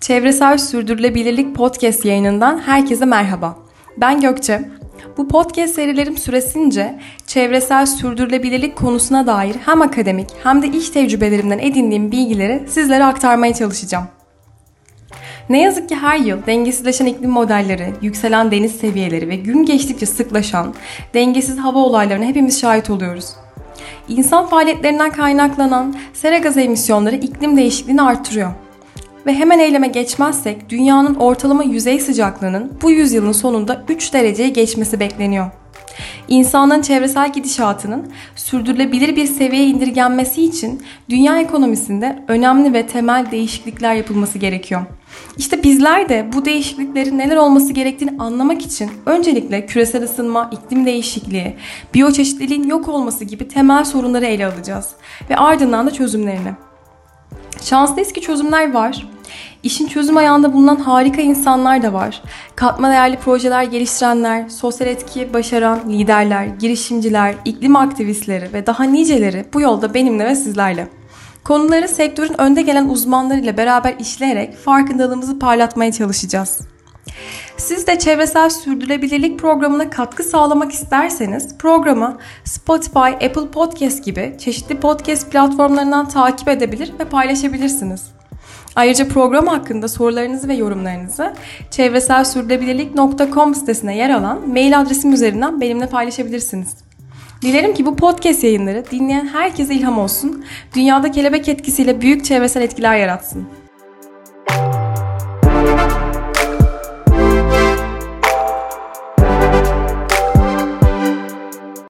Çevresel Sürdürülebilirlik Podcast yayınından herkese merhaba. Ben Gökçe. Bu podcast serilerim süresince çevresel sürdürülebilirlik konusuna dair hem akademik hem de iş tecrübelerimden edindiğim bilgileri sizlere aktarmaya çalışacağım. Ne yazık ki her yıl dengesizleşen iklim modelleri, yükselen deniz seviyeleri ve gün geçtikçe sıklaşan dengesiz hava olaylarına hepimiz şahit oluyoruz. İnsan faaliyetlerinden kaynaklanan sera gazı emisyonları iklim değişikliğini artırıyor. Ve hemen eyleme geçmezsek dünyanın ortalama yüzey sıcaklığının bu yüzyılın sonunda 3 dereceye geçmesi bekleniyor. İnsanların çevresel gidişatının sürdürülebilir bir seviyeye indirgenmesi için dünya ekonomisinde önemli ve temel değişiklikler yapılması gerekiyor. İşte bizler de bu değişikliklerin neler olması gerektiğini anlamak için öncelikle küresel ısınma, iklim değişikliği, biyoçeşitliliğin yok olması gibi temel sorunları ele alacağız ve ardından da çözümlerini. Şanslıyız ki çözümler var. İşin çözüm ayağında bulunan harika insanlar da var. Katma değerli projeler geliştirenler, sosyal etki başaran liderler, girişimciler, iklim aktivistleri ve daha niceleri bu yolda benimle ve sizlerle. Konuları sektörün önde gelen uzmanlarıyla beraber işleyerek farkındalığımızı parlatmaya çalışacağız. Siz de çevresel sürdürülebilirlik programına katkı sağlamak isterseniz programı Spotify, Apple Podcast gibi çeşitli podcast platformlarından takip edebilir ve paylaşabilirsiniz. Ayrıca program hakkında sorularınızı ve yorumlarınızı çevreselsürdürülebilirlik.com sitesine yer alan mail adresim üzerinden benimle paylaşabilirsiniz. Dilerim ki bu podcast yayınları dinleyen herkese ilham olsun, dünyada kelebek etkisiyle büyük çevresel etkiler yaratsın.